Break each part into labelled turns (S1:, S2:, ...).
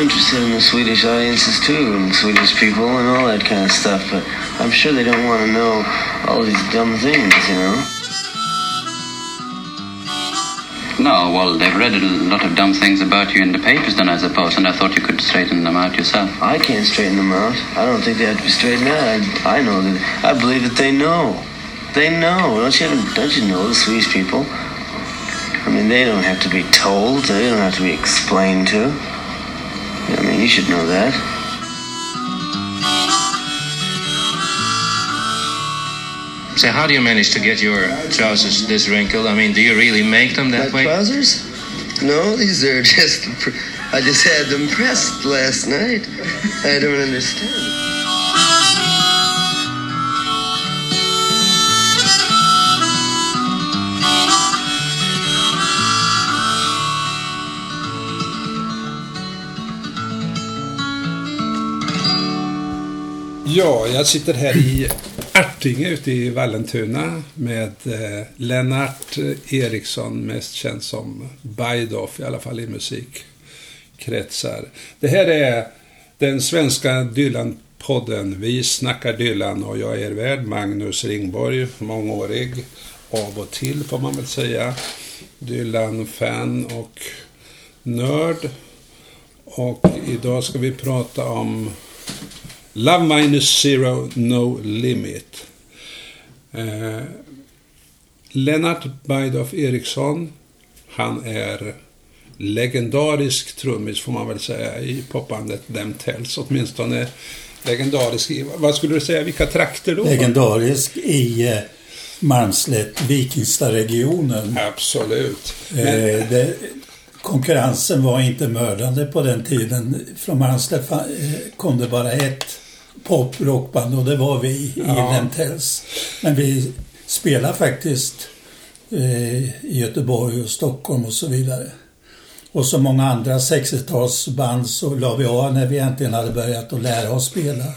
S1: interested in the Swedish audiences too, and Swedish people and all that kind of stuff. But I'm sure they don't want to know all these dumb things, you know.
S2: No, well, they've read a lot of dumb things about you in the papers, then I suppose, and I thought you could straighten them out yourself.
S1: I can't straighten them out. I don't think they have to be straightened out. I, I know that. I believe that they know. They know. Don't you? Don't you know the Swedish people? I mean, they don't have to be told. They don't have to be explained to. I mean, you should know that.
S3: So how do you manage to get your trousers this wrinkled? I mean, do you really make them that
S1: My
S3: way?
S1: trousers? No, these are just. I just had them pressed last night. I don't understand.
S4: Ja, jag sitter här i Artinge ute i Vallentuna med eh, Lennart Eriksson, mest känd som Bajdoff, i alla fall i musikkretsar. Det här är den svenska Dylan-podden. Vi snackar Dylan och jag är er värd, Magnus Ringborg, mångårig, av och till får man väl säga, Dylan-fan och nörd. Och idag ska vi prata om Love minus zero, no limit. Eh, Lennart Bajdoff Eriksson, han är legendarisk trummis får man väl säga i popbandet Them Tells. Åtminstone legendarisk i, vad skulle du säga, vilka trakter då?
S5: Legendarisk i eh, Malmslätt, Vikingstad-regionen.
S4: Absolut.
S5: Eh, det, konkurrensen var inte mördande på den tiden. Från Malmslätt eh, kom det bara ett pop-rockband och det var vi i
S4: Ja.
S5: Lemtels. Men vi spelar faktiskt eh, i Göteborg och Stockholm och så vidare. Och som många andra 60-talsband så la vi av när vi äntligen hade börjat att lära oss spela.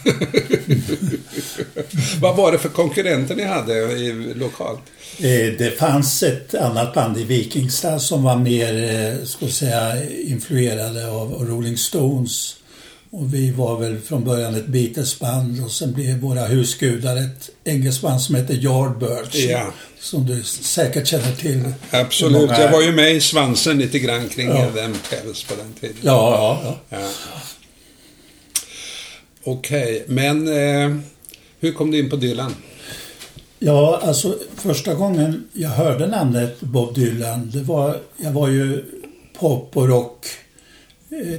S4: Vad var det för konkurrenter ni hade i, lokalt?
S5: Eh, Det fanns ett annat band i Vikingstad som var mer, eh, ska säga, influerade av Rolling Stones. Och vi var väl från början ett Beatles-band och sen blev våra husgudar ett engelskt band som heter Yardbirds.
S4: Ja.
S5: Som du säkert känner till.
S4: Absolut.
S5: Många-
S4: Jag var ju med i svansen lite grann kring
S5: Ja.
S4: Them Tells på den tiden.
S5: Ja, ja, ja.
S4: Ja. Okej, men eh, hur kom du in på Dylan?
S5: Ja, alltså första gången jag hörde namnet Bob Dylan, det var, jag var ju pop och rock,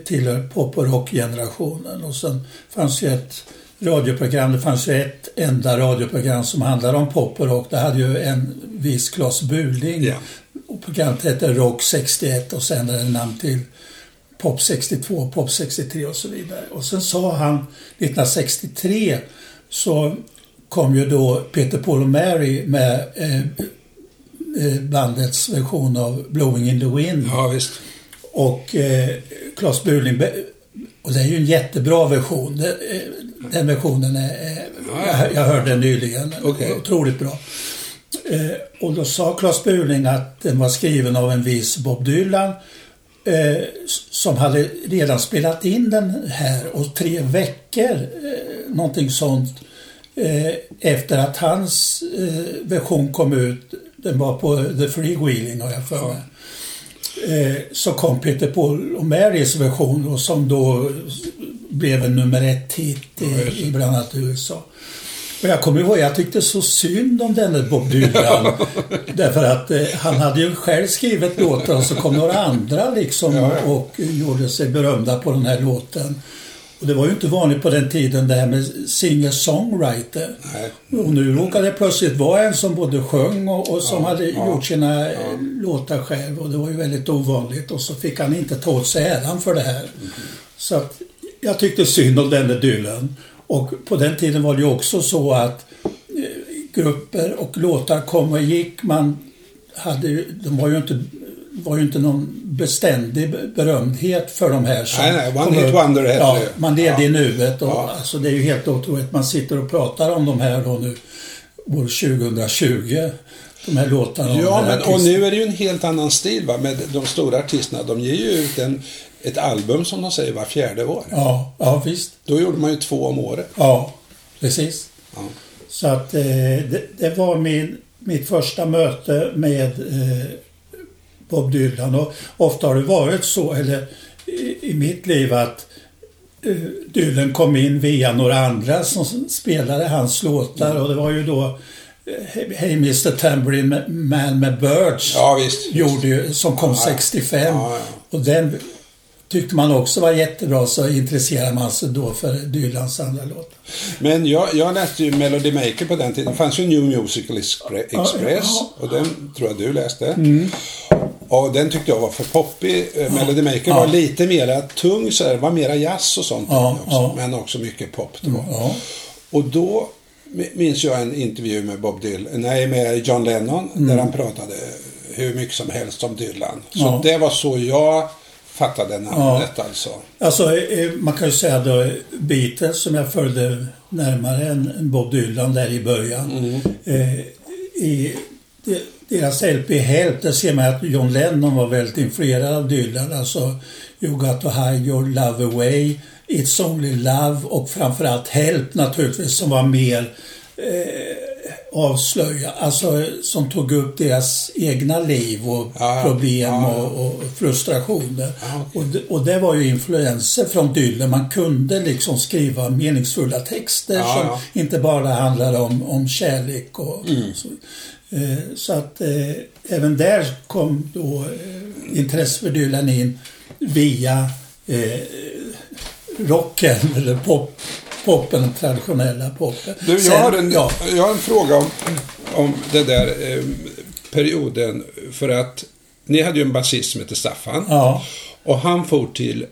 S5: tillhör pop och rockgenerationen och sen fanns ju ett radioprogram, det fanns ju ett enda radioprogram som handlade om pop och rock. Det hade ju en viss Claes Buling
S4: Ja.
S5: och programmet hette Rock 61 och sen är det namn till Pop 62, Pop 63 och så vidare. Och sen sa han 1963 så kom ju då Peter Paul och Mary med eh, eh, bandets version av Blowing in the Wind.
S4: Ja, visst.
S5: Och eh, Claes Burling, och det är ju en jättebra version. Eh, den versionen är, är jag, jag hörde den nyligen.
S4: Okej.
S5: Otroligt bra. Eh, och då sa Claes Burling att den var skriven av en viss Bob Dylan eh, som hade redan spelat in den här och tre veckor, eh, någonting sånt, eh, efter att hans eh, version kom ut, den var på The Freewheeling har jag för mig. Eh, så kom Peter Paul och Marys version och som då blev en nummer ett hit i, i bland annat USA. Och jag kommer ihåg, jag tyckte så synd om denne Bob Dylan. därför att eh, han hade ju själv skrivit låtar och så kom några andra liksom och, och gjorde sig berömda på den här låten. Och det var ju inte vanligt på den tiden det här med singer-songwriter. Och nu råkade det plötsligt vara en som både sjöng och, och som hade gjort sina eh, låtar själv. Och det var ju väldigt ovanligt. Och så fick han inte ta åt sig äran för det här. Så att jag tyckte synd om denne Dylan. Och på den tiden var det ju också så att eh, grupper och låtar kom och gick. Man hade de var ju inte var ju inte någon beständig berömdhet för de här som
S4: Nej, nej, one hit wonder hette
S5: Ja,
S4: det.
S5: man levde i
S4: Ja.
S5: nuet och
S4: Ja.
S5: alltså, det är ju helt otroligt. Man sitter och pratar om de här då nu år 2020. de här låtarna.
S4: Ja, men och nu är det ju en helt annan stil va, med de stora artisterna. De ger ju ut en, ett album som de säger var fjärde år.
S5: Ja, ja visst.
S4: Då gjorde man ju två om året.
S5: Ja, precis.
S4: Ja.
S5: Så att eh, det, det var min, mitt första möte med eh, Bob Dylan. Och ofta har det varit så, eller i, i mitt liv, att eh, Dylan kom in via några andra som spelade hans låtar. Och det var ju då eh, Hey Mr Tambourine Man med Birds
S4: Ja, visst.
S5: gjorde ju, som kom
S4: Ja, ja.
S5: 65.
S4: Ja.
S5: Och den tyckte man också var jättebra så intresserade man sig då för Dylans andra låtar.
S4: Men jag, jag läste ju Melody Maker på den tiden. Det fanns ju New Musical Expre- Express och den tror jag du läste. Och den tyckte jag var för poppig. Eh, Melody Maker
S5: Ja.
S4: var lite mera tung så här, det var mera jazz och sånt
S5: Ja,
S4: också,
S5: ja.
S4: Men också mycket pop det var.
S5: Ja.
S4: Och då minns jag en intervju med Bob Dylan, nej med John Lennon,
S5: Mm.
S4: där han pratade hur mycket som helst om Dylan. Så
S5: Ja.
S4: det var så jag fattade namnet alltså.
S5: Alltså, eh, man kan ju säga då Beatles som jag följde närmare än Bob Dylan där i början.
S4: Mm.
S5: Eh, I deras LP Help, där ser man att John Lennon var väldigt influerad av Dylan. Alltså You got to hide your love away, It's only love och framförallt Help naturligtvis som var mer eh, avslöja, alltså som tog upp deras egna liv och
S4: Ja,
S5: problem
S4: ja.
S5: och, och frustrationer.
S4: Ja,
S5: och, det, och det var ju influenser från Dylan. Man kunde liksom skriva meningsfulla texter som inte bara handlade om, om kärlek och
S4: Mm.
S5: så. Eh, så att eh, även där kom då eh, intresse för Dylan in via rocken eller pop, poppen, den traditionella poppen.
S4: Du, jag,
S5: Sen-
S4: har en,
S5: ja,
S4: jag har en fråga om, om den där eh, perioden. För att ni hade ju en basist som hette Staffan.
S5: ja,
S4: Och han for till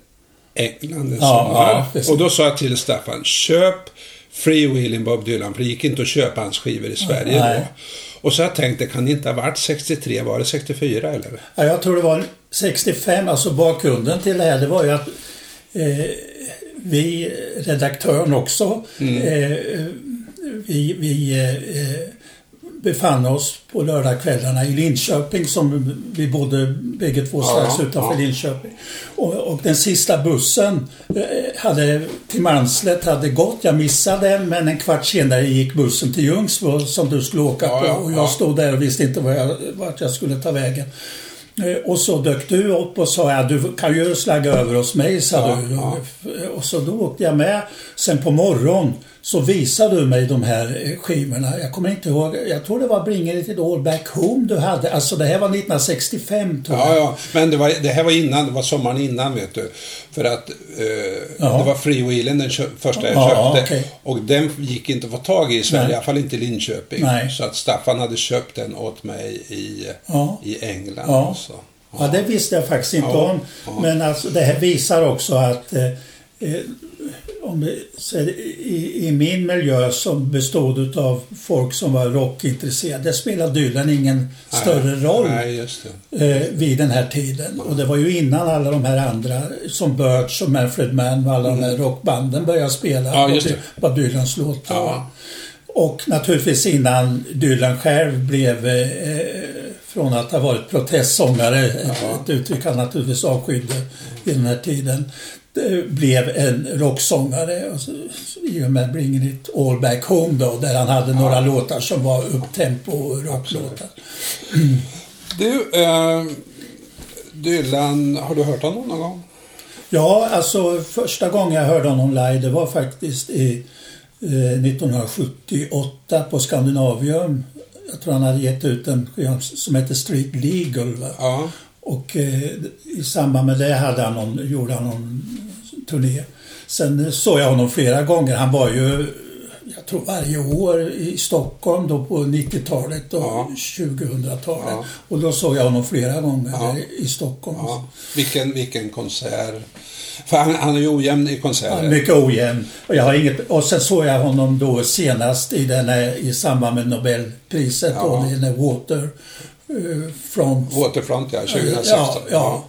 S4: England en
S5: Ja,
S4: sommar. och då sa jag till Staffan, köp Freewheeling Bob Dylan. För det gick inte att köpa hans skivor i Sverige då. Och så jag tänkte, kan det inte ha varit 63? Var det 64 eller?
S5: Ja, jag tror det var 65, alltså bakgrunden till det här det var ju att eh, vi, redaktören också, eh, vi, vi eh, befann oss på lördagskvällarna i Linköping som vi bodde bägge två strax
S4: Ja,
S5: utanför
S4: ja.
S5: Linköping. Och, och den sista bussen eh, hade, till Manslet hade gått, jag missade den men en kvart senare gick bussen till Ljungsbro som du skulle åka
S4: Ja,
S5: på och jag
S4: ja.
S5: stod där och visste inte vart jag, vart jag skulle ta vägen. Eh, Och så dök du upp och sa ja, du kan ju slagga över hos mig, sa du. Och så då åkte jag med. Sen på morgon så visade du mig de här eh, skivorna. Jag kommer inte ihåg, jag tror det var Bring It All Back Home du hade. Alltså det här var 1965 tror jag.
S4: Ja, ja. Men det, var, det här var innan, det var sommaren innan vet du. För att eh,
S5: Ja.
S4: det var Freewheelen den första jag
S5: Ja,
S4: köpte.
S5: okej.
S4: Och den gick inte att få tag i i Sverige,
S5: Nej.
S4: i alla fall inte i Linköping.
S5: Nej.
S4: Så att Staffan hade köpt den åt mig i,
S5: Ja.
S4: i England.
S5: Ja.
S4: Alltså.
S5: Ja, det visste jag faktiskt inte om. Men alltså, det här visar också att eh, eh, om det, i, i min miljö som bestod av folk som var rockintresserade, spelade Dylan ingen större roll
S4: Nej,
S5: eh, vid den här tiden. Och det var ju innan alla de här andra som Birch och Manfred Mann och alla de här rockbanden började spela
S4: Mm. Ja, just det.
S5: Bob Dylans låtar.
S4: Ja.
S5: Och naturligtvis innan Dylan själv blev, eh, från att ha varit protestsångare, ett, ett uttryck han naturligtvis avskydde i den här tiden, eh, blev en rocksångare och så, i och med Bring It All Back Home då, där han hade några låtar som var upptempo rocklåtar.
S4: Du, eh, Dylan, har du hört honom någon gång?
S5: Ja, alltså första gången jag hörde honom live det var faktiskt i eh, 1978 på Scandinavium. Jag tror han hade gett ut en skiva som heter Street Legal. Va?
S4: Ja.
S5: Och eh, i samband med det hade han någon, gjorde han någon turné. Sen såg jag honom flera gånger. Han var ju, jag tror varje år i Stockholm då på 90-talet och
S4: Ja.
S5: 2000-talet.
S4: Ja.
S5: Och då såg jag honom flera gånger
S4: Ja.
S5: i Stockholm.
S4: Vilken, vilken konsert. För han, han är ju ojämn i
S5: Ja,
S4: konserter.
S5: mycket ojämn. Och, jag har inget, och sen såg jag honom då senast i, den här, i samband med Nobelpriset.
S4: Ja.
S5: Ja. Den här Water eh, Front.
S4: Waterfront, ja. 2016.
S5: Ja, ja.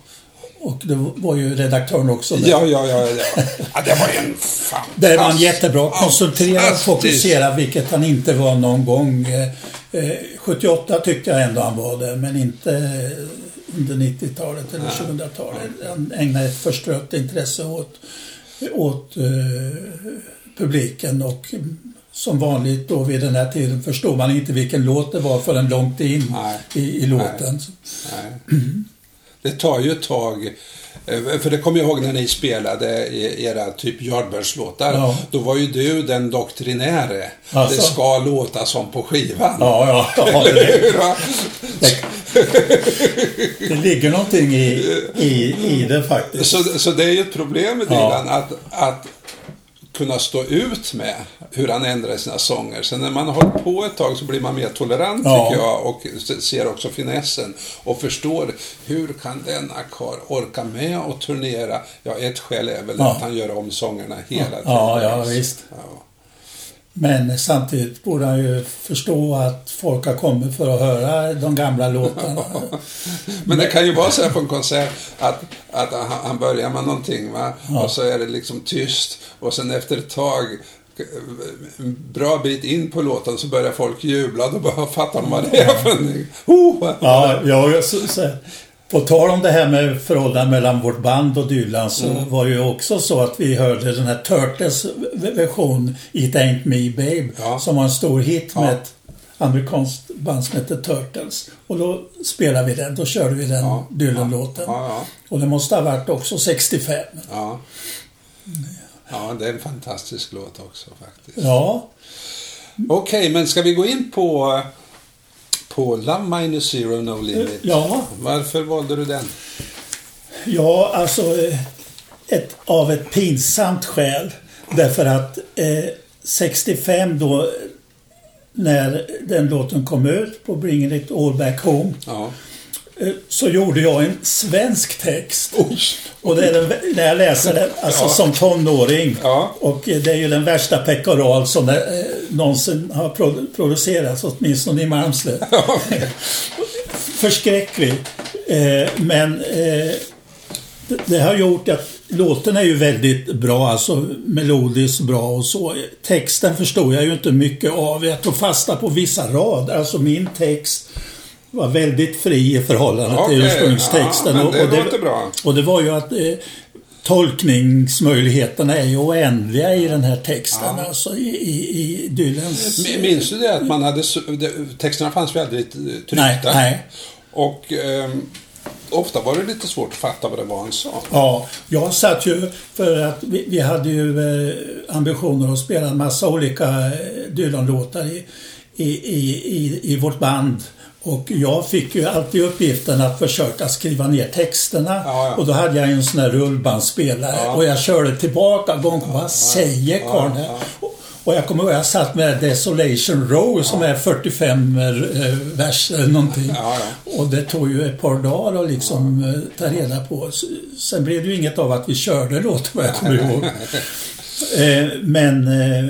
S5: och det var ju redaktören också. där.
S4: Ja, ja, ja, ja. ja det var ju en fantastisk...
S5: Där var han jättebra. Koncentrerad och fokuserad, vilket han inte var någon gång. Eh, eh, 78 tyckte jag ändå han var det, men inte eh, under 90-talet eller 2000-talet. Han ägnade ett förstrött intresse åt, åt eh, publiken och som vanligt då vid den här tiden förstår man inte vilken låt det var förrän långt in
S4: Nej.
S5: i, i låten.
S4: Nej. Det tar ju ett tag. eh, För det kommer jag ihåg när ni spelade era typ Yardbirds-låtar.
S5: Ja.
S4: Då var ju du den doktrinäre.
S5: Alltså.
S4: Det ska låta som på skivan.
S5: Ja, ja, ja det, det ligger någonting i, i, i det faktiskt.
S4: Så, så det är ju ett problem med
S5: Ja.
S4: Dylan att, att kunna stå ut med hur han ändrar sina sånger. Sen när man har hållit på ett tag så blir man mer tolerant
S5: Ja.
S4: tycker jag och ser också finessen och förstår hur kan denna karl orka med och turnera? Ja, ett skäl är väl
S5: Ja.
S4: att han gör om sångerna hela tiden.
S5: Ja, ja, visst.
S4: Ja.
S5: Men samtidigt borde han ju förstå att folk har kommit för att höra de gamla låtarna.
S4: Men det kan ju vara så här på en konsert att, att han börjar med någonting va? och så är det liksom tyst och sen efter ett tag en bra bit in på låten så börjar folk jubla. Då fattar de vad det är för någonting. Oh!
S5: Ja, ja så, så, på tal om det här med förhållandet mellan vårt band och Dylan så var det ju också så att vi hörde den här Turtles version It Ain't Me Babe
S4: Ja.
S5: som var en stor hit
S4: Ja.
S5: med ett amerikanskt band som hette Turtles. Och då spelade vi den, då körde vi den
S4: Ja.
S5: Dylan-låten. Och det måste ha varit också 65.
S4: Ja. ja, det är en fantastisk låt också faktiskt.
S5: Ja,
S4: Okej, men ska vi gå in på, på Love Minus Zero No Limit?
S5: ja.
S4: Varför valde du den?
S5: Ja, alltså eh, ett, av ett pinsamt skäl. Därför att eh, 65 då när den låten kom ut på Bring It All Back Home
S4: Ja.
S5: Eh, så gjorde jag en svensk text. Och det är den, när jag läser den, alltså
S4: Ja.
S5: som tonåring.
S4: Ja.
S5: Och eh, det är ju den värsta pekoral som det, eh, någonsin har produ- producerats, åtminstone i Malmslätt. Förskräcklig. Eh, men eh, det, det har gjort att låten är ju väldigt bra, alltså melodiskt bra och så. Texten förstod jag ju inte mycket av. Jag tog fasta på vissa rader. Alltså min text var väldigt fri i förhållande till
S4: Okej,
S5: ursprungstexten.
S4: ja,
S5: och,
S4: det
S5: och
S4: låter bra.
S5: Och det var ju att eh, tolkningsmöjligheterna är ju oändliga i den här texten, alltså i, i, i Dylans...
S4: Minns du det att man hade... det- Texterna fanns väldigt eh, tryckta.
S5: Nej, nej.
S4: Och ehm, ofta var det lite svårt att fatta vad det var han sa.
S5: Ja, jag satt ju för att vi, vi hade ju eh, ambitioner att spela en massa olika eh, Dylan-låtar i, i, i, i, i vårt band. Och jag fick ju alltid uppgiften att försöka skriva ner texterna.
S4: Ja, ja.
S5: Och då hade jag en sån här rullbandspelare.
S4: Ja.
S5: Och jag körde tillbaka gång på vad säger karln? Och- jag kommer ihåg, jag satt med Desolation Row som är 45 eh, vers eller någonting. Och det tog ju ett par dagar att liksom eh, ta reda på. Sen blev det ju inget av att vi körde låten vad jag kommer ihåg. Eh, Men eh,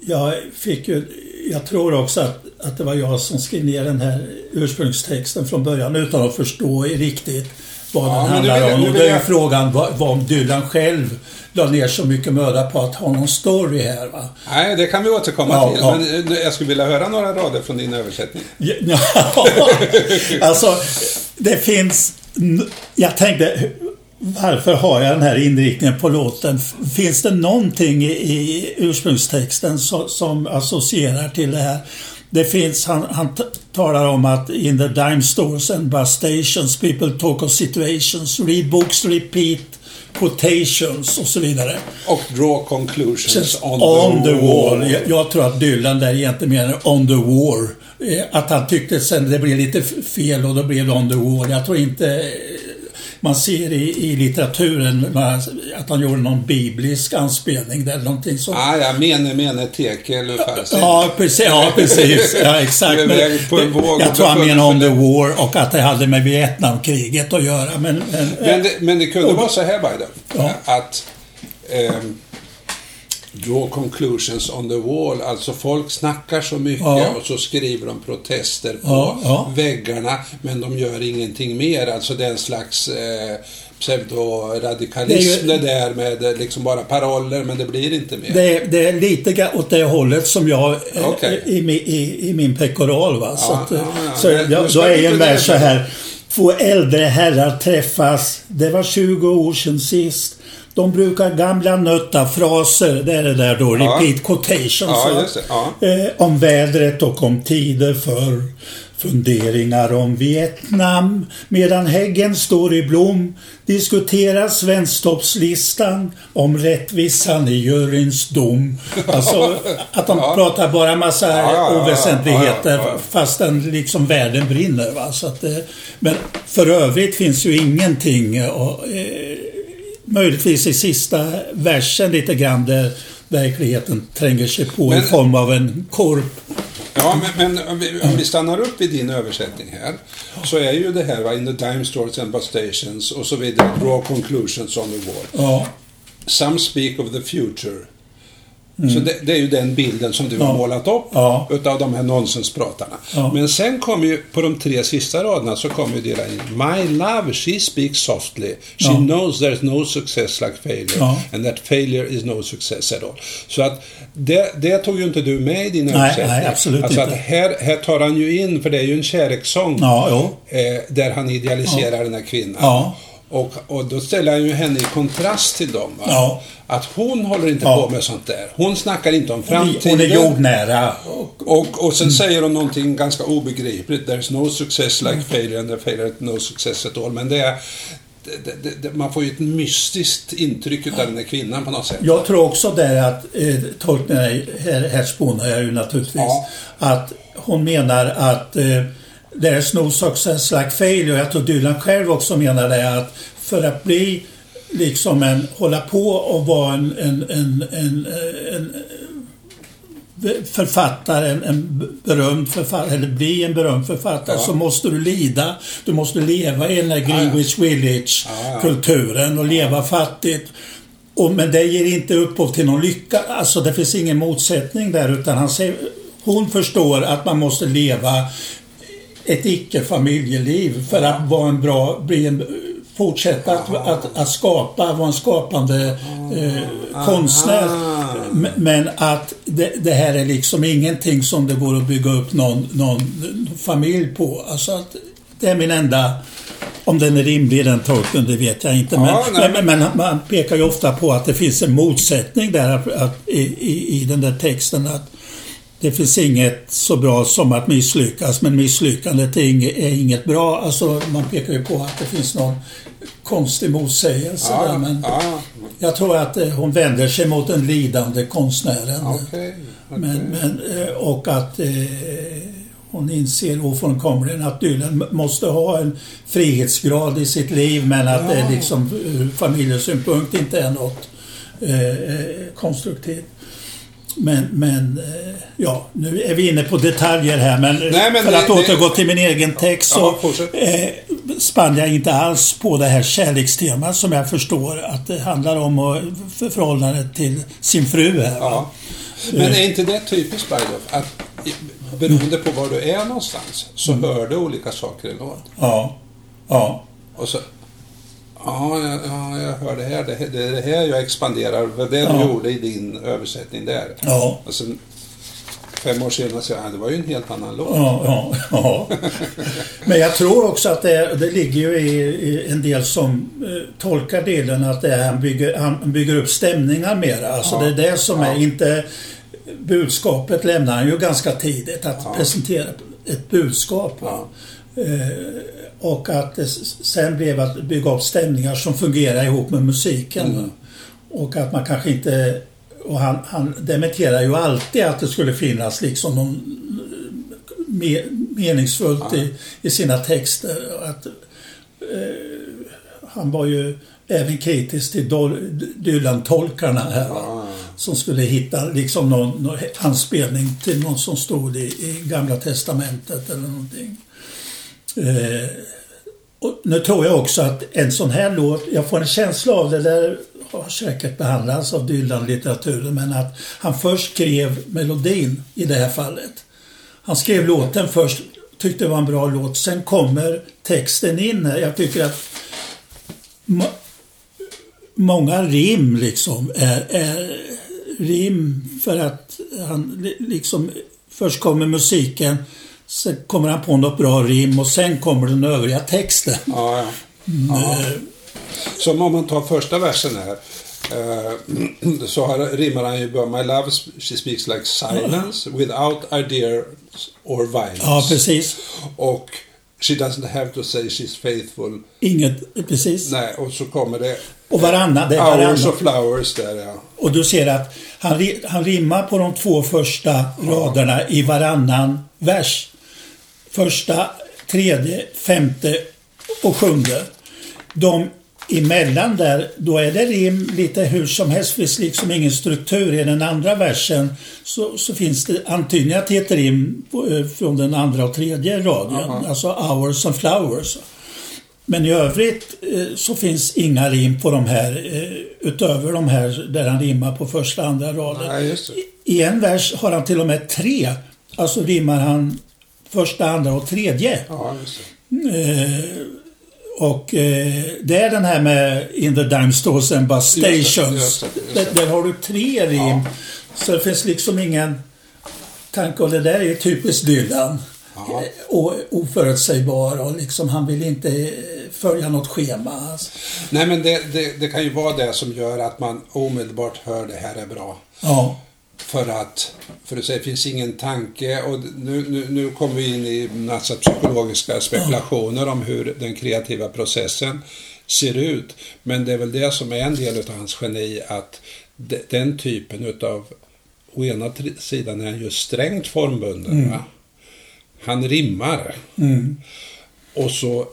S5: jag fick ju, jag tror också att, att det var jag som skrev ner den här ursprungstexten från början utan att förstå riktigt vad
S4: Ja,
S5: den handlar om. Och det är
S4: jag-
S5: frågan vad, vad om Dylan själv la ner så mycket möda på att ha någon story här va.
S4: Nej, det kan vi återkomma
S5: Ja,
S4: till.
S5: ja.
S4: Men eh, jag skulle vilja höra några rader från din översättning.
S5: Ja, alltså, det finns... Jag tänkte, varför har jag den här inriktningen på låten? Finns det någonting i, i ursprungstexten som, som associerar till det här? Det finns, han, han talar om att in the dime stores and bus stations people talk of situations, read books, repeat quotations och så vidare.
S4: Och draw conclusions on,
S5: On the wall. Jag, jag tror att Dylan där egentligen menar on the war. Eh, Att han tyckte sen det blev lite fel och då blev det on the wall. Jag tror inte man ser i, i litteraturen att han gjorde någon biblisk anspelning där eller någonting sånt.
S4: Ah, ja, mene, mene, teke, lufarse.
S5: Ja, precis. Ja, precis. Ja, exakt. Men, jag tror han menar on the war och att det hade med Vietnamkriget att göra. Men, men,
S4: Men det, men det kunde
S5: Och-
S4: vara så här, Biden,
S5: Ja.
S4: att ehm, draw conclusions on the wall. Alltså folk snackar så mycket
S5: Ja.
S4: och så skriver de protester på
S5: Ja, ja.
S4: väggarna men de gör ingenting mer. Alltså det är en slags eh, pseudoradikalism
S5: Det
S4: det,
S5: ju-
S4: där med eh, liksom bara paroller men det blir inte mer.
S5: Det är, det är lite åt det hållet som jag eh,
S4: Okej.
S5: i, i, i min pekoral. Va? så att, så
S4: Men
S5: jag, då är en vers så
S4: det.
S5: här. Två äldre herrar träffas. Det var 20 år sedan sist. De brukar gamla nötta fraser, det är det där då,
S4: Ja.
S5: repeat quotations.
S4: Ja, ja.
S5: Eh, om vädret och om tider för funderingar om Vietnam. Medan häggen står i blom diskuteras svensktoppslistan om rättvisan i juryns dom. Alltså att de pratar bara massa
S4: Ja,
S5: oväsentligheter fastän liksom världen brinner. Va? Så att, eh, men för övrigt finns ju ingenting och, eh, möjligtvis i sista versen lite grann där verkligheten tränger sig på i
S4: Men-
S5: form av en korp.
S4: Ja, men, men om, vi, om vi stannar upp vid din översättning här så är ju det här va, in the time stores and bus stations och så vidare, draw conclusions on the wall.
S5: Ja,
S4: Some speak of the future. Så det, det är ju den bilden som du
S5: Mm. Ja.
S4: har målat upp
S5: Ja.
S4: utav de här nonsenspratarna.
S5: Ja.
S4: Men sen kommer ju, på de tre sista raderna så kommer ju det in. My love, she speaks softly. She knows there's no success like failure. And that failure is no success at all. Så att det, det tog ju inte du med i din
S5: Nej,
S4: översättning.
S5: nej, absolut
S4: alltså
S5: inte.
S4: Att här, här tar han ju in, för det är ju en kärlekssång. Eh, där han idealiserar den här kvinnan.
S5: Ja.
S4: Och, och då ställer han ju henne i kontrast till dem. Va?
S5: Ja.
S4: Att hon håller inte
S5: Ja.
S4: på med sånt där. Hon snackar inte om framtiden.
S5: Hon är jordnära. Och,
S4: Och, och sen säger hon någonting ganska obegripligt. There's no success like failure and the failure no success at all. Men det är... Det, det, det, man får ju ett mystiskt intryck utav den här kvinnan på något sätt.
S5: jag tror också där att eh, tolkningen, här, här spånar jag ju naturligtvis,
S4: Ja.
S5: att hon menar att eh, there's no success like failure. Jag tror Dylan själv också menar det att för att bli liksom en, hålla på och vara en, en, en, en, en författare, en, en berömd författare, eller bli en berömd författare,
S4: Ja.
S5: så måste du lida. Du måste leva i den här Greenwich Village-kulturen och leva fattigt. Och, men det ger inte upphov till någon lycka. Alltså det finns ingen motsättning där utan han säger, hon förstår att man måste leva ett icke-familjeliv för att vara en bra, bli en, fortsätta att, att, att skapa, vara en skapande eh, konstnär. Men att det, det här är liksom ingenting som det går att bygga upp någon, någon familj på. Alltså att det är min enda om den är rimlig den tolkningen, det vet jag inte. Men,
S4: Ja,
S5: men, men man pekar ju ofta på att det finns en motsättning där att, att, i, i, i den där texten. att det finns inget så bra som att misslyckas, men misslyckandet är inget, är inget bra. Alltså, man pekar ju på att det finns någon konstig motsägelse där.
S4: Ja,
S5: Men
S4: ja,
S5: jag tror att eh, hon vänder sig mot den lidande konstnären.
S4: okej. okej.
S5: Men, men, eh, och att eh, hon inser ofrånkomligen att Dylan måste ha en frihetsgrad i sitt liv men att det liksom ur familjesynpunkt inte är något eh, eh, konstruktivt. Men, men eh, ja, nu är vi inne på detaljer här men,
S4: Nej, men
S5: för
S4: det-
S5: att
S4: det-
S5: återgå till min egen text så
S4: Ja, fortsätt.
S5: eh, spann jag inte alls på det här kärlekstemat som jag förstår att det handlar om och, för förhållandet till sin fru här.
S4: Ja. Men är inte det typiskt Bergdorf? Att beroende på var du är någonstans så
S5: Mm.
S4: hör du olika saker i låt.
S5: Ja. Ja.
S4: Och så... Ja, ja, ja, jag hör det här. Det, det är det här jag expanderar. Det du
S5: Ja.
S4: gjorde i din översättning där.
S5: Ja.
S4: Och sen fem år senare så ja, det var ju en helt annan låt.
S5: Ja, ja, ja. Men jag tror också att det, det ligger ju i, i en del som eh, tolkar delen att det är, han, bygger, han bygger upp stämningar mera. Alltså
S4: Ja.
S5: det är det som är
S4: Ja.
S5: inte... Budskapet lämnar han ju ganska tidigt, att
S4: Ja.
S5: presentera ett budskap. Eh, och att det sen blev att bygga upp stämningar som fungerar ihop med musiken.
S4: Mm.
S5: Och att man kanske inte... Och han, han dementerar ju alltid att det skulle finnas liksom någon me, meningsfullt i, i sina texter. Att, eh, han var ju även kritisk till Dylan-tolkarna här. va, Som skulle hitta liksom någon, någon anspelning till någon som stod i, i Gamla Testamentet eller någonting. Eh, och nu tror jag också att en sån här låt, jag får en känsla av det där har säkert behandlats av Dylan-litteraturen, men att han först skrev melodin i det här fallet. Han skrev låten först, tyckte det var en bra låt. Sen kommer texten in här. Jag tycker att ma- många rim liksom är, är rim för att han liksom först kommer musiken, sen kommer han på något bra rim och sen kommer den övriga texten.
S4: Ja, ja. ja. Som om man tar första versen här. Uh, så har, rimmar han ju bara My love, she speaks like silence without ideas or violence.
S5: Ja, precis.
S4: Och She doesn't have to say she's faithful.
S5: Inget, precis.
S4: Nej, och så kommer det...
S5: Och varannan. Det är
S4: Hours
S5: varannan.
S4: of flowers där, ja.
S5: Och du ser att han, han rimmar på de två första raderna i varannan vers. Första, tredje, femte och sjunde. De emellan där, då är det rim lite hur som helst. Det finns liksom ingen struktur. I den andra versen så, så finns det antydningar till ett rim eh, från den andra och tredje raden.
S4: Aha.
S5: Alltså hours and flowers. Men i övrigt eh, så finns inga rim på de här eh, utöver de här där han rimmar på första andra raden.
S4: Nej,
S5: I en vers har han till och med tre. Alltså rimmar han första, andra och tredje.
S4: Ja.
S5: Eh, och eh, det är den här med In the dime stores and bus
S4: Just det,
S5: stations.
S4: just det, just det.
S5: Där, har du tre rim. Så det finns liksom ingen tanke. Och det där är typiskt Dylan.
S4: Ja.
S5: Eh, Och oförutsägbar och liksom han vill inte eh, följa något schema.
S4: Nej, men det, det, det kan ju vara det som gör att man omedelbart hör det här är bra.
S5: Ja.
S4: För att, för att säga, det finns ingen tanke och nu, nu, nu kommer vi in i massa psykologiska spekulationer om hur den kreativa processen ser ut. Men det är väl det som är en del av hans geni, att de, den typen utav, å ena sidan är han ju strängt formbunden. Va? Han rimmar.
S5: Mm.
S4: Och så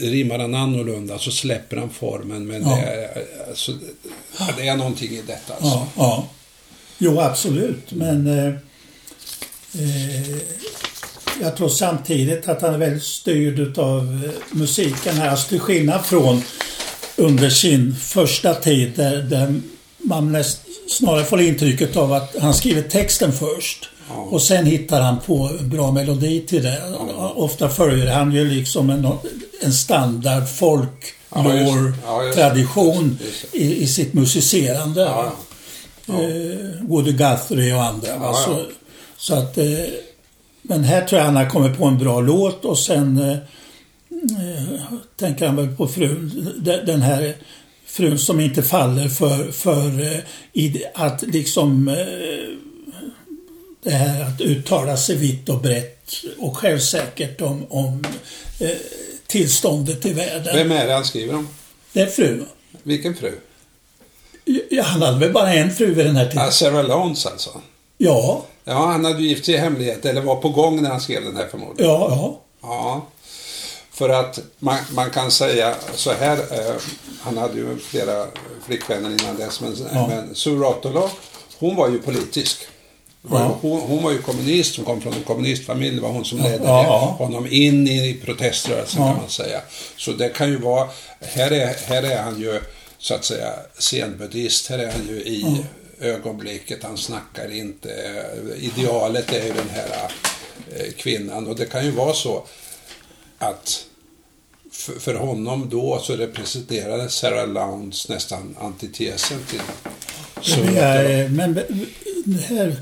S4: rimmar han annorlunda, så släpper han formen. Men
S5: Ja.
S4: det, är, alltså, det är någonting i detta. Alltså.
S5: Ja, ja. Jo, absolut. Men eh, eh, jag tror samtidigt att han är väldigt styrd av eh, musiken här. Alltså till skillnad från under sin första tid där, där man näst, snarare får intrycket av att han skriver texten först. Och sen hittar han på en bra melodi till det. Ofta följer han ju liksom en, en standard folk
S4: Ja, just- ja, just
S5: tradition
S4: Just
S5: i, i sitt musicerande.
S4: Ja,
S5: Eh, Woody Guthrie och andra.
S4: Ja, ja.
S5: Så, att, eh, men här tror jag han har kommit på en bra låt och sen eh, eh, tänker han väl på frun, de- den här frun som inte faller för, för eh, att liksom eh, det här att uttala sig vitt och brett och självsäkert om, om eh, tillståndet i världen.
S4: Vem är det han skriver om?
S5: Det är frun.
S4: Vilken fru?
S5: Ja, han hade väl bara en fru vid den här tiden?
S4: Ah, Sarah Lones alltså.
S5: Ja,
S4: Ja, han hade ju gift sig i hemlighet, eller var på gång när han skrev den här förmodligen.
S5: ja, ja.
S4: Ja. För att man, man kan säga så här, eh, han hade ju flera flickvänner innan dess, men,
S5: Ja.
S4: men Sue Rotolo, hon var ju politisk.
S5: Ja.
S4: Hon, hon var ju kommunist, hon kom från en kommunistfamilj, det var hon som
S5: Ja,
S4: ledde
S5: ja, ja.
S4: honom in i proteströrelsen
S5: Ja.
S4: kan man säga. Så det kan ju vara, här är, här är han ju så att säga zenbuddhist, här är han ju i ögonblicket, han snackar inte. Idealet är ju den här eh, kvinnan och det kan ju vara så att för, honom då så representerade Sarah Lowndes nästan antitesen till så
S5: Men, jag, men det här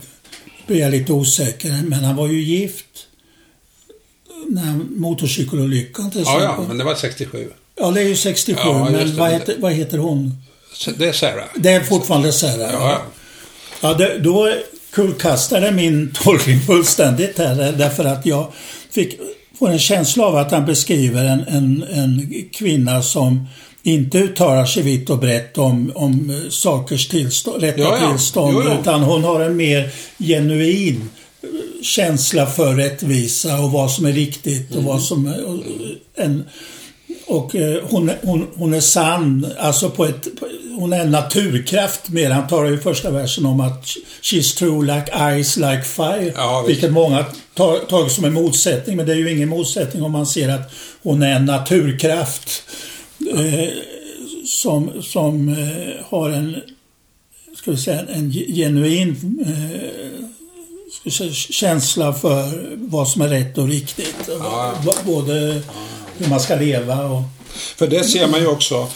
S5: blir jag lite osäker. Men han var ju gift när motorcykelolyckan till
S4: Ja,
S5: exempel.
S4: ja, men det var 67.
S5: Ja, det är ju 67.
S4: Ja,
S5: men vad heter, vad heter hon?
S4: Det är Sarah.
S5: Det är fortfarande Sarah.
S4: Ja, ja.
S5: Det, då kullkastade min tolkning fullständigt här därför att jag fick får en känsla av att han beskriver en, en, en kvinna som inte uttalar sig vitt och brett om, om eh, sakers tillstånd, rätta
S4: Ja, ja.
S5: tillstånd
S4: Jo, jo.
S5: utan hon har en mer genuin eh, känsla för rättvisa och vad som är riktigt och
S4: Mm.
S5: vad som är en, och eh, hon, hon, hon är sann, alltså på ett, på, hon är en naturkraft mer. Han talar i första versen om att she's true like ice like fire.
S4: Ja, visst.
S5: vilket många ta- tagit som en motsättning, men det är ju ingen motsättning om man ser att hon är en naturkraft eh, som, som eh, har en, ska vi säga, en genuin eh, säga, känsla för vad som är rätt och riktigt. B- Både hur man ska leva och...
S4: För det ser man ju också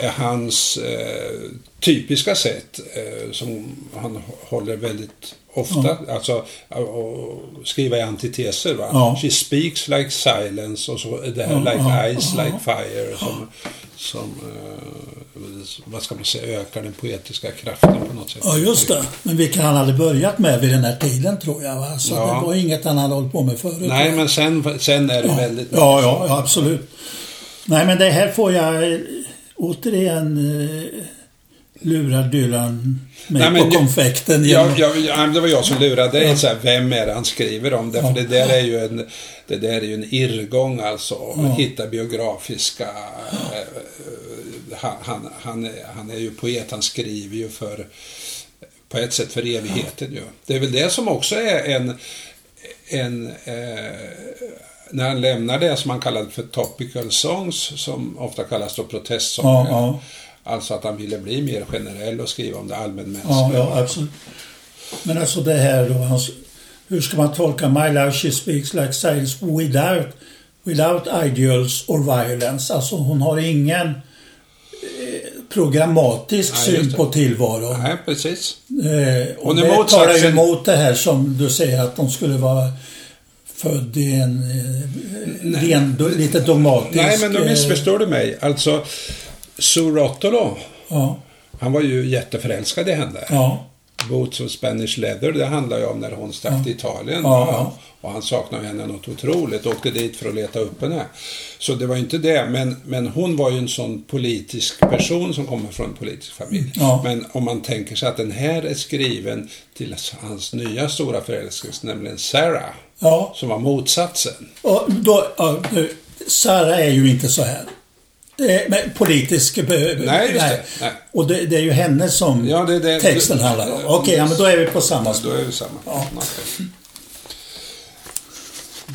S4: eh, hans eh, typiska sätt eh, som han håller väldigt ofta. Alltså att skriva i antiteser. Va?
S5: Ja.
S4: She speaks like silence och så det här
S5: Ja,
S4: like
S5: ja,
S4: ice,
S5: ja.
S4: like fire. Som, som eh, vad ska man säga, ökar den poetiska kraften på något sätt.
S5: Ja, just det. Men vilket han hade börjat med vid den här tiden, tror jag. Va? Så
S4: Ja.
S5: det var inget han hade hållit på med förut.
S4: Nej, men sen, sen är det
S5: ja.
S4: väldigt...
S5: Ja, ja, ja, absolut. Nej, men det här får jag eh, återigen eh, lura Dylan mig
S4: Nej, men
S5: på
S4: jag-
S5: konfekten.
S4: Ja,
S5: genom-
S4: ja, ja, det var jag som lurade. Så här, vem är det han skriver om? Därför
S5: Ja.
S4: det där är ju en, det där är ju en irrgång alltså. Att hitta biografiska... Eh, han, han, han, är, han är ju poet, han skriver ju för... På ett sätt för evigheten ju. Det är väl det som också är en... en eh, när han lämnar det som han kallade för topical songs, som ofta kallas då protestsånger.
S5: Ja, ja.
S4: Alltså att han ville bli mer generell och skriva om det
S5: Ja,
S4: allmänmänskliga.
S5: ja, absolut. Men alltså det här då, hans, hur ska man tolka My love she speaks like silence without, without ideals or violence? Alltså hon har ingen eh, programmatisk
S4: Nej,
S5: syn på tillvaron.
S4: Nej, precis.
S5: Eh, och
S4: Hon
S5: det talar ju emot det här som du säger att de skulle vara född i en eh, ren, do, lite dogmatisk...
S4: Nej, men då
S5: eh,
S4: missförstår du mig. Alltså, Surotolo,
S5: Ja,
S4: han var ju jätteförälskad i henne.
S5: ja,
S4: Boots of Spanish Leather, det handlar ju om när hon stack till Italien.
S5: Ja, ja.
S4: Och han saknade henne något otroligt, åkte dit för att leta upp henne. Så det var inte det, men, men hon var ju en sån politisk person som kommer från en politisk familj.
S5: Ja.
S4: Men om man tänker sig att den här är skriven till hans nya stora förälskelse, nämligen Sarah,
S5: ja.
S4: som var motsatsen.
S5: Och då, ja, nu, Sara är ju inte så här. Eh, Men politisk... eh,
S4: Nej, just det. Nej.
S5: Och det, det är ju henne som
S4: Ja, det- det-
S5: texten handlar om. Okej, ja, men då är vi på samma
S4: Då
S5: spår.
S4: är vi samma.
S5: Ja.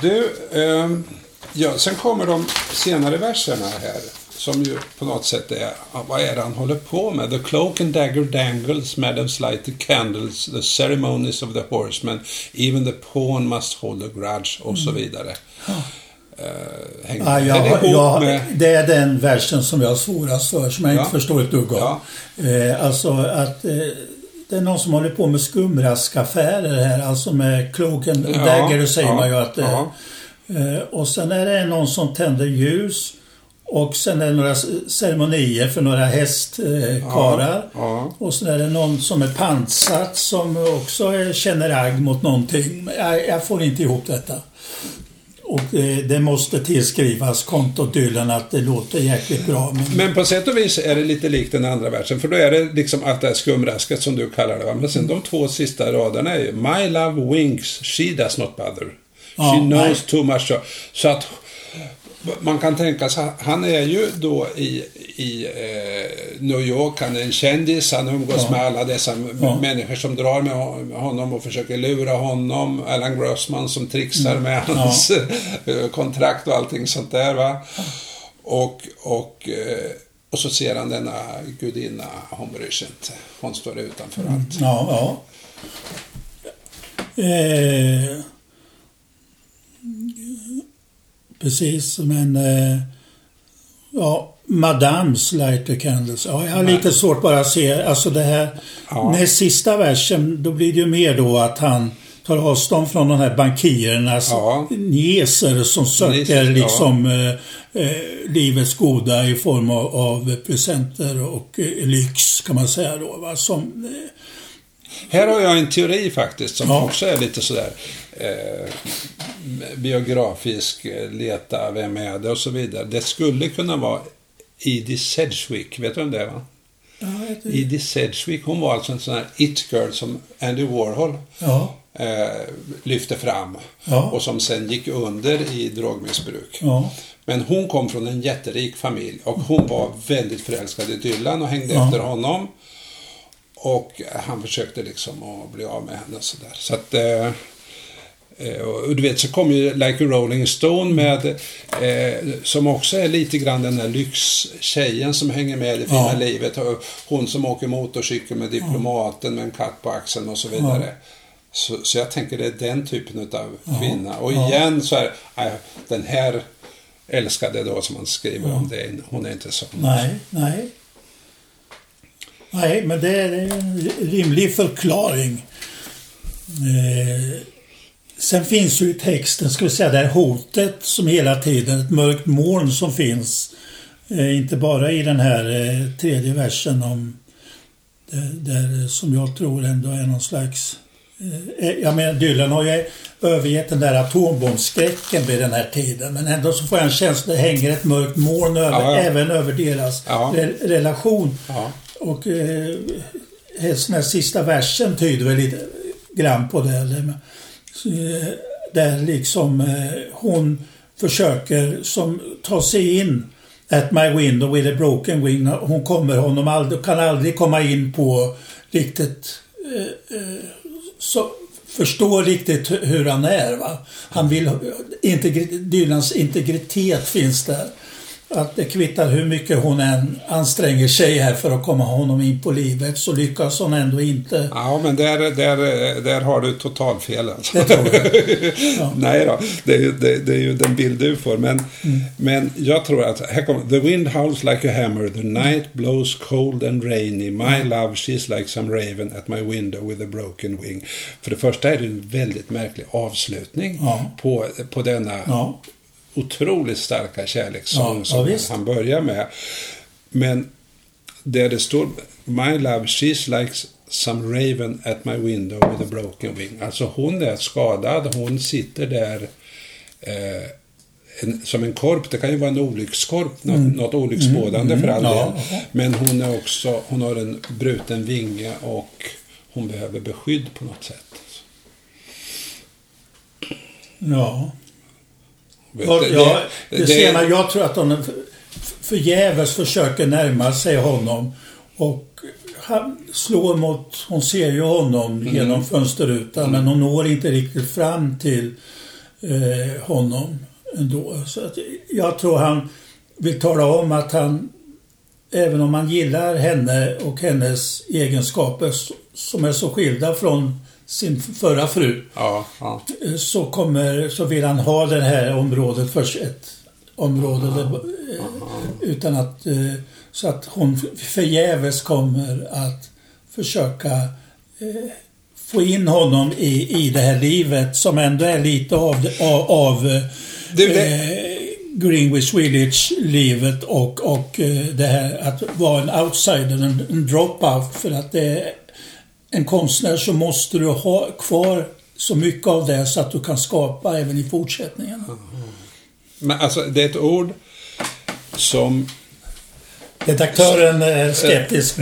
S4: Du, ehm, ja, sen kommer de senare verserna här. Som ju på något sätt är, vad är det han håller på med? The cloak and dagger dangles, madams light the candles, the ceremonies of the horsemen, even the pawn must hold a grudge och så vidare. Eh, hänger,
S5: Ja,
S4: är det
S5: jag,
S4: ihop
S5: jag,
S4: med...
S5: det är den versen som jag har svårast för, som jag
S4: Ja.
S5: inte förstår ett dugg av.
S4: Ja.
S5: Eh, alltså att eh, det är någon som håller på med skumraskaffärer här, alltså med kroken
S4: Ja,
S5: dagger, säger
S4: ja,
S5: man ju att eh,
S4: ja.
S5: eh, Och sen är det någon som tänder ljus och sen är det några ceremonier för några hästkarlar.
S4: Ja.
S5: Och sen är det någon som är pantsatt som också känner agg mot någonting. Jag, jag får inte ihop detta. Och det, det måste tillskrivas kontot Dylan att det låter jäkligt bra. Men,
S4: Men på sätt och vis är det lite likt den andra versen. För då är det liksom att det är skumrasket som du kallar det. Va? Men sen de två sista raderna är ju My love winks, she does not bother.
S5: Ja,
S4: She knows
S5: nej.
S4: too much. Så att man kan tänka sig, han är ju då i, i eh, New York, han är en kändis, han umgås
S5: Ja.
S4: med alla dessa
S5: Ja.
S4: människor som drar med hon- honom och försöker lura honom. Alan Grossman som trixar med hans eh, kontrakt och allting sånt där. Va? Och, och, eh, och så ser han denna gudinna, hon bryr sig inte. Hon står utanför allt.
S5: ja, ja. Eh, precis, men... Eh, ja, Madams lighter candles. Ja, jag har lite svårt bara att se, alltså det här...
S4: Ja.
S5: Näst sista versen, då blir det ju mer då att han tar avstånd från de här bankirernas
S4: Ja.
S5: nieser som söker
S4: ja.
S5: liksom eh, eh, livets goda i form av, av presenter och eh, lyx kan man säga då. Va? Som, eh,
S4: Här har jag en teori faktiskt som
S5: Ja.
S4: också är lite sådär eh, biografisk, eh, leta, vem är det och så vidare. Det skulle kunna vara Edie Sedgwick, vet du vem det är va?
S5: ja,
S4: Edie Sedgwick, hon var alltså en sån här it-girl som Andy Warhol
S5: ja,
S4: eh, lyfte fram
S5: Ja.
S4: och som sen gick under i drogmissbruk.
S5: ja,
S4: Men hon kom från en jätterik familj och hon var väldigt förälskad i Dylan och hängde efter honom. Och han försökte liksom att bli av med henne sådär. Så att... Eh, och du vet, så kom ju Like a Rolling Stone med, eh, som också är lite grann den där lyxtjejen som hänger med i fina
S5: Ja.
S4: livet. Hon som åker motorcykel med diplomaten med en katt på axeln och så vidare. Så, så jag tänker det är den typen av kvinna. Och igen så är den här älskade då som man skriver om, det, hon är inte sån.
S5: Nej, nej. Nej, men det är en rimlig förklaring. Eh, sen finns ju i texten, ska vi säga, det här hotet som hela tiden, ett mörkt moln som finns. Eh, inte bara i den här eh, tredje versen om där, där som jag tror ändå är någon slags eh, jag menar, Dylan har ju övergett den där atombombsskräcken vid den här tiden. Men ändå så får jag en känsla att det hänger ett mörkt moln över,
S4: Ja, ja.
S5: även över deras
S4: Ja.
S5: re relation. Och eh, helst den här sista versen tyder väl lite grann på det. Eller, eh, Eh, där liksom eh, hon försöker som ta sig in at my window with a broken wing. Hon kommer honom aldrig, kan aldrig komma in på riktigt eh, eh, så förstår riktigt hur han är. Va? Han vill, integri, Dylans integritet finns där. Att det kvittar hur mycket hon än anstränger sig här för att komma honom in på livet så lyckas hon ändå inte.
S4: Ja, men där, där, där har du totalfel alltså.
S5: Det tror jag.
S4: Nej då, det är, ju, det, det är ju den bild du får. Men, men jag tror att, här kommer The wind howls like a hammer, the night blows cold and rainy, my love she's like some raven at my window with a broken wing. För det första är det en väldigt märklig avslutning
S5: Ja.
S4: på, på denna
S5: Ja.
S4: Otroligt starka kärlekssång
S5: Ja, ja,
S4: som
S5: visst.
S4: han börjar med. Men där det står My love, she's like some raven at my window with a broken wing. Alltså hon är skadad, hon sitter där eh, en, som en korp. Det kan ju vara en olyckskorp, något, något olycksbådande för all
S5: Mm. Ja,
S4: del.
S5: ja.
S4: Men hon är också, hon har en bruten vinge och hon behöver beskydd på något sätt.
S5: Ja. Ja, det,
S4: det-
S5: ser man. Jag tror att de f- förgäves försöker närma sig honom. Och han slår mot, hon ser ju honom
S4: Mm.
S5: genom fönsterrutan men hon når inte riktigt fram till eh, honom ändå. Så att jag tror han vill tala om att han, även om han gillar henne och hennes egenskaper som är så skilda från sin förra fru
S4: Ja, ja.
S5: så, kommer, så vill han ha det här området för ett område där, eh, utan att eh, så att hon förgäves kommer att försöka eh, få in honom i, i det här livet som ändå är lite av, av, av eh,
S4: Det- det-
S5: eh, Greenwich Village-livet och, och eh, det här att vara en outsider, en, en drop-out för att det en konstnär så måste du ha kvar så mycket av det så att du kan skapa även i fortsättningen.
S4: Men alltså, det är ett ord som
S5: Redaktören är skeptisk.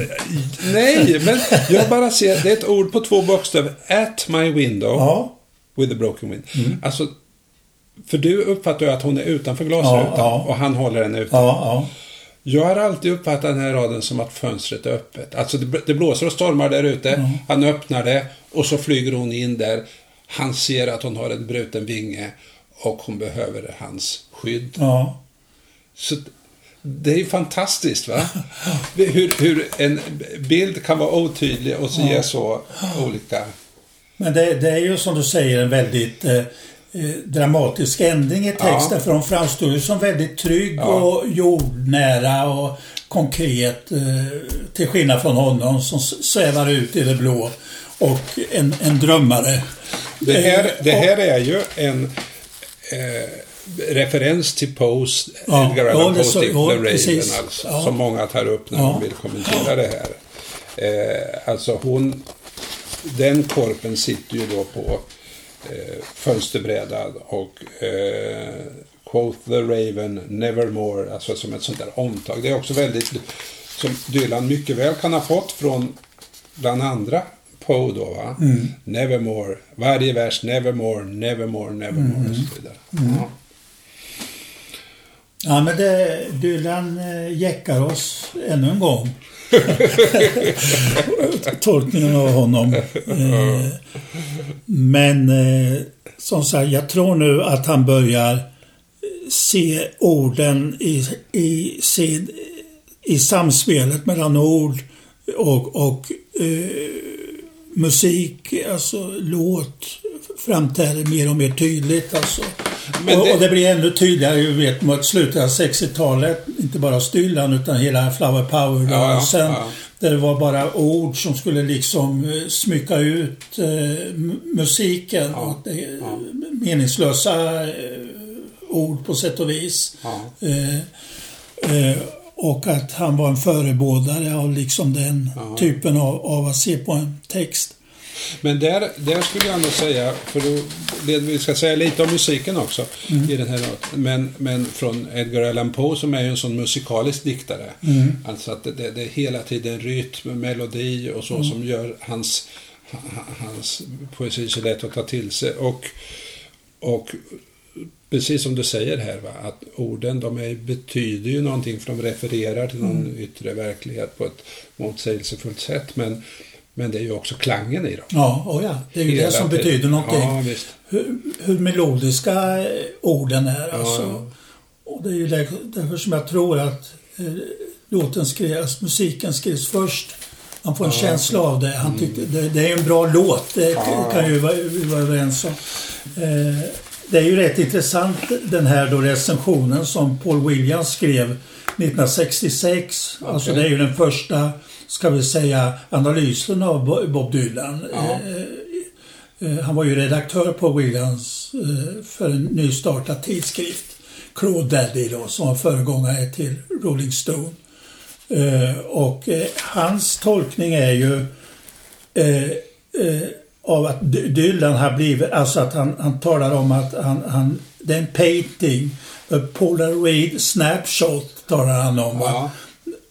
S4: Nej, men jag bara ser, det är ett ord på två bokstäver. At my window
S5: Ja,
S4: with a broken wind. Alltså, för du uppfattar ju att hon är utanför glasrutan
S5: Ja, ja.
S4: och han håller henne ute.
S5: Ja, ja.
S4: Jag har alltid uppfattat den här raden som att fönstret är öppet. Alltså det, blåser och stormar där ute. Han öppnar det och så flyger hon in där. Han ser att hon har en bruten vinge och hon behöver hans skydd.
S5: ja.
S4: Så det är ju fantastiskt va? Hur, hur en bild kan vara otydlig och så ge så olika...
S5: Men det, det är ju som du säger en väldigt eh, eh, dramatisk ändring i texten.
S4: Ja.
S5: För hon framstår ju som väldigt trygg
S4: Ja.
S5: och jordnära och konkret. Eh, till skillnad från honom som svävar ut i det blå. Och en, en drömmare.
S4: Det här,
S5: Eh,
S4: det
S5: och-
S4: här är ju en eh, referens till Poes,
S5: Ja,
S4: Edgar Allan
S5: det ja,
S4: The Raven alltså,
S5: Ja.
S4: som många tar upp när
S5: Ja.
S4: de vill kommentera det här. Eh, alltså hon, den korpen sitter ju då på eh, fönsterbrädan och eh, Quoth the Raven, Nevermore, alltså som ett sånt där omtag. Det är också väldigt, som Dylan mycket väl kan ha fått från bland andra Poe då va? Nevermore, varje vers, Nevermore, Nevermore, Nevermore och så vidare. Ja.
S5: Ja, men det, Dylan eh, jäckar oss ännu en gång. Tolkningen av honom. Eh, men eh, som sagt, jag tror nu att han börjar se orden i, i, sin, i samspelet mellan ord och, och eh, musik, alltså låt framträder mer och mer tydligt. Alltså. Det... Och, och, det blir ännu tydligare vi vet mot slutet av 60-talet, inte bara Stylan utan hela Flower Power-rörelsen. Ja, ja. Där det var bara ord som skulle liksom eh, smycka ut eh, musiken. Ja, och det, Meningslösa eh, ord på sätt och vis. Eh, eh, och att han var en förebådare av liksom den typen av, av att se på en text.
S4: Men där, där skulle jag nog säga, för då, vi ska säga lite om musiken också mm. i den här men, men från Edgar Allan Poe som är ju en sån musikalisk diktare. Mm. Alltså att det, det, det, är hela tiden rytm, melodi och så mm. som gör hans, hans poesi så lätt att ta till sig. Och, och precis som du säger här, va, att orden de är, betyder ju någonting för de refererar till någon mm. yttre verklighet på ett motsägelsefullt sätt. Men men det är ju också klangen i dem.
S5: Ja, oh ja. det är ju det som betyder någonting. Ja, hur, hur, melodiska eh, orden är. Alltså. Ja. Och det är ju därför som jag tror att eh, låten skrevs, musiken skrevs först. Man får en ja. känsla av det. Han tyckte, mm. det, det, är en bra låt, det ja. kan ju vara, vara överens om. Eh, det är ju rätt intressant den här då recensionen som Paul Williams skrev 1966. Okay. Alltså det är ju den första ska vi säga, analysen av Bob Dylan. Ja. Eh, eh, han var ju redaktör på Williams eh, för en nystartad tidskrift. Claude Daddy då, som var föregångare till Rolling Stone. Och hans tolkning är ju av att Dylan har blivit, alltså att han, han talar om att han, han, det är en painting, a polaroid snapshot talar han om. Ja.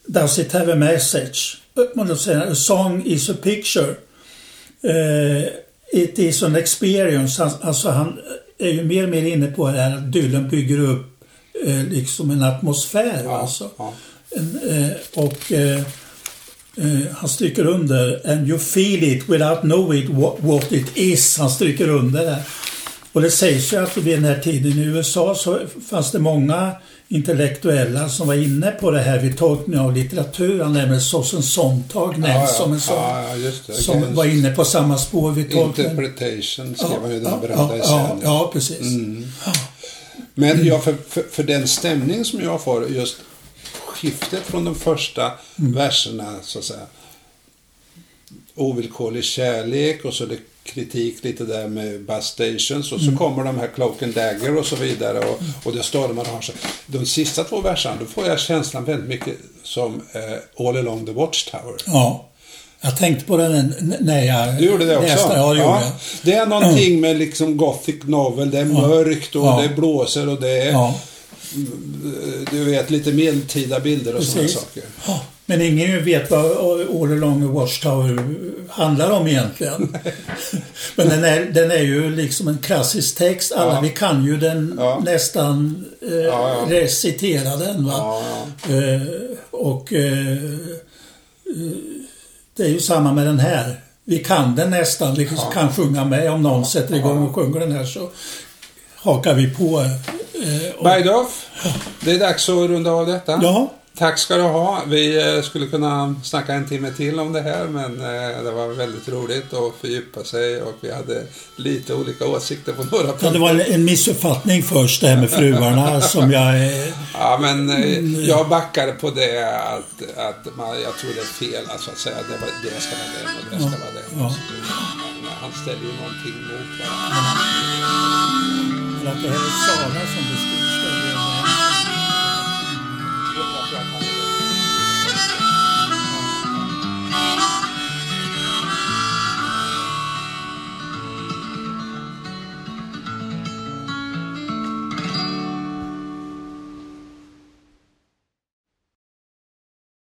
S5: Does it have a message? Man säga, a song is a picture. Uh, it is an experience. Alltså han är ju mer och mer inne på det här att Dylan bygger upp uh, liksom en atmosfär. Ja, alltså. Ja. En, uh, och han stryker under and you feel it without knowing what, what it is. Han stryker under det. Och det sägs ju att vid den här tiden i USA så fanns det många intellektuella som var inne på det här vid tolkning av litteratur. Han nämner Sossen Sontag nämns ja, ja. som en sån. Ja, som var inne på samma spår vid tolkning.
S4: Interpretation skrev han ju den berömda
S5: ja, ja, precis. Mm.
S4: Men ja, för, för, för, den stämning som jag får, just skiftet från de första mm. verserna, så att säga. Ovillkorlig kärlek och så det kritik lite där med bus stations och så mm. kommer de här Cloak and Dagger och så vidare och, och det stormar och har sig. De sista två verserna, då får jag känslan väldigt mycket som eh, All along the Watchtower.
S5: Ja. Jag tänkte på den när jag
S4: Du gjorde det också? Läste.
S5: Ja, det, ja.
S4: det är någonting mm. med liksom Gothic Novel. Det är mörkt och ja. det blåser och det är ja. du vet, lite medeltida bilder och sådana saker.
S5: Men ingen vet vad All along the Watchtower handlar om egentligen. Men den är, den är ju liksom en klassisk text. Alla ja. vi kan ju den ja. nästan eh, ja, recitera den. Va? Eh, och eh, eh, det är ju samma med den här. Vi kan den nästan, vi kan sjunga med. Om någon sätter igång och sjunger den här så hakar vi på.
S4: Eh, Bergdorf, det är dags att runda av detta.
S5: Ja.
S4: Tack ska du ha. Vi eh, skulle kunna snacka en timme till om det här men eh, det var väldigt roligt att fördjupa sig och vi hade lite olika åsikter på några punkter.
S5: Ja, det var en missuppfattning först det här med fruarna som jag...
S4: Ja, men eh, mm. jag backade på det att, att man, jag tror det är fel alltså att säga att det, var, det ska vara det och det ska vara det. Ja. Han ställer ju någonting mot varandra.
S5: Ja. Att det här är Sara som beskrivs.